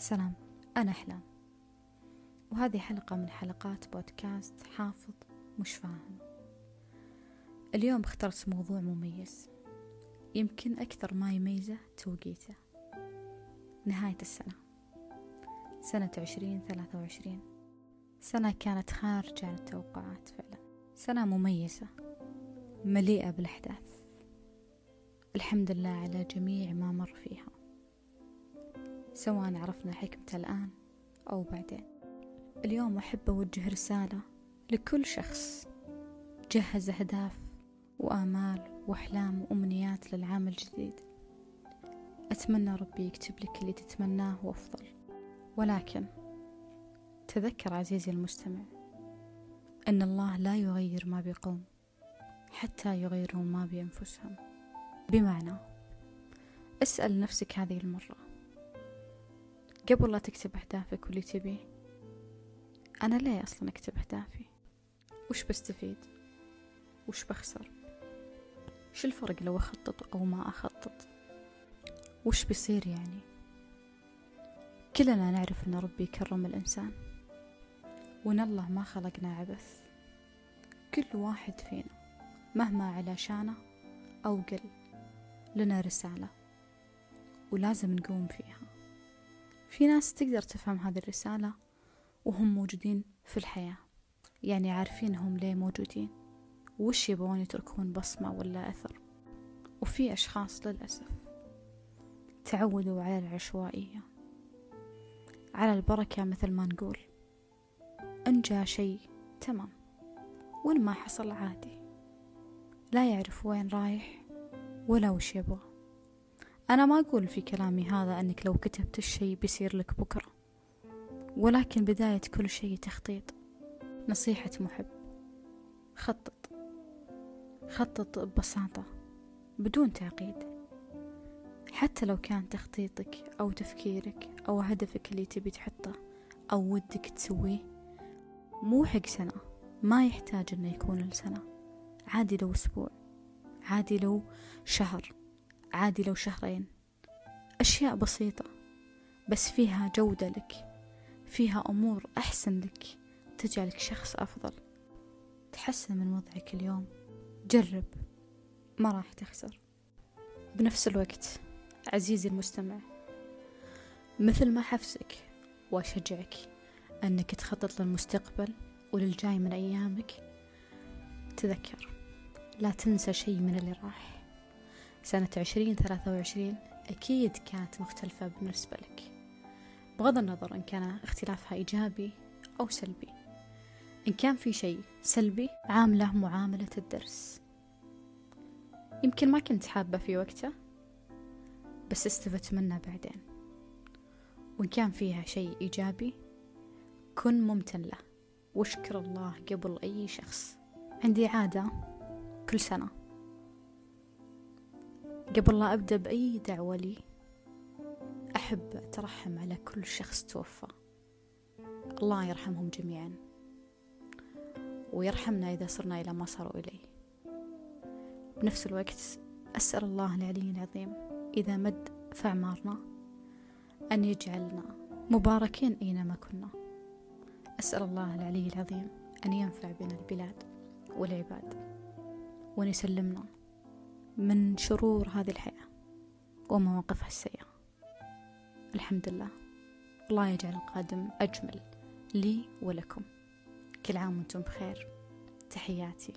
سلام أنا أحلام. وهذه حلقة من حلقات بودكاست حافظ مش فاهم. اليوم اخترت موضوع مميز يمكن أكثر ما يميزه توقيته. نهاية السنة. سنة عشرين ثلاثة وعشرين. سنة كانت خارجة عن التوقعات فعلا. سنة مميزة مليئة بالأحداث. الحمد لله على جميع ما مر فيها. سواء عرفنا حكمته الآن أو بعدين. اليوم أحب أوجه رسالة لكل شخص جهز أهداف وآمال وأحلام وأمنيات للعام الجديد. أتمنى ربي يكتب لك اللي تتمناه وأفضل. ولكن تذكر عزيزي المستمع أن الله لا يغير ما بقوم حتى يغيروا ما بأنفسهم بمعنى اسأل نفسك هذه المرة قبل لا تكتب أهدافك واللي تبيه. أنا ليه أصلا أكتب أهدافي؟ وش بستفيد؟ وش بخسر؟ شو الفرق لو أخطط أو ما أخطط؟ وش بيصير يعني؟ كلنا نعرف أن ربي كرم الإنسان. وأن الله ما خلقنا عبث. كل واحد فينا مهما على شانه أو قل لنا رسالة. ولازم نقوم فيها. في ناس تقدر تفهم هذه الرسالة وهم موجودين في الحياة. يعني عارفين هم ليه موجودين. وش يبغون يتركون بصمة ولا أثر. وفي أشخاص للأسف تعودوا على العشوائية. على البركة مثل ما نقول. إن جاء شيء تمام. وإن ما حصل عادي. لا يعرف وين رايح ولا وش يبغى. أنا ما أقول في كلامي هذا أنك لو كتبت الشيء بيصير لك بكرة ولكن بداية كل شيء تخطيط. نصيحة محب. خطط. خطط ببساطة بدون تعقيد. حتى لو كان تخطيطك أو تفكيرك أو هدفك اللي تبي تحطه أو ودك تسويه مو حق سنة. ما يحتاج أنه يكون لسنة. عادي لو أسبوع. عادي لو شهر. عادي لو شهرين. أشياء بسيطة بس فيها جودة لك فيها أمور أحسن لك تجعلك شخص أفضل. تحسن من وضعك اليوم. جرب ما راح تخسر. بنفس الوقت عزيزي المستمع مثل ما حفزك وأشجعك أنك تخطط للمستقبل وللجاي من أيامك تذكر لا تنسى شيء من اللي راح. سنة عشرين ثلاثة وعشرين أكيد كانت مختلفة بالنسبة لك. بغض النظر إن كان اختلافها إيجابي أو سلبي. إن كان في شيء سلبي عامله معاملة الدرس. يمكن ما كنت حابة في وقته بس استفدت منه بعدين. وإن كان فيها شيء إيجابي كن ممتن له. واشكر الله قبل أي شخص. عندي عادة كل سنة. قبل لا أبدأ بأي دعوة لي أحب أترحم على كل شخص توفى. الله يرحمهم جميعا. ويرحمنا إذا صرنا إلى ما صاروا إليه. بنفس الوقت أسأل الله العلي العظيم إذا مد في أعمارنا أن يجعلنا مباركين أينما كنا. أسأل الله العلي العظيم أن ينفع بنا البلاد والعباد وأن يسلمنا من شرور هذه الحياة ومواقفها السيئة. الحمد لله. الله يجعل القادم أجمل لي ولكم. كل عام وأنتم بخير. تحياتي.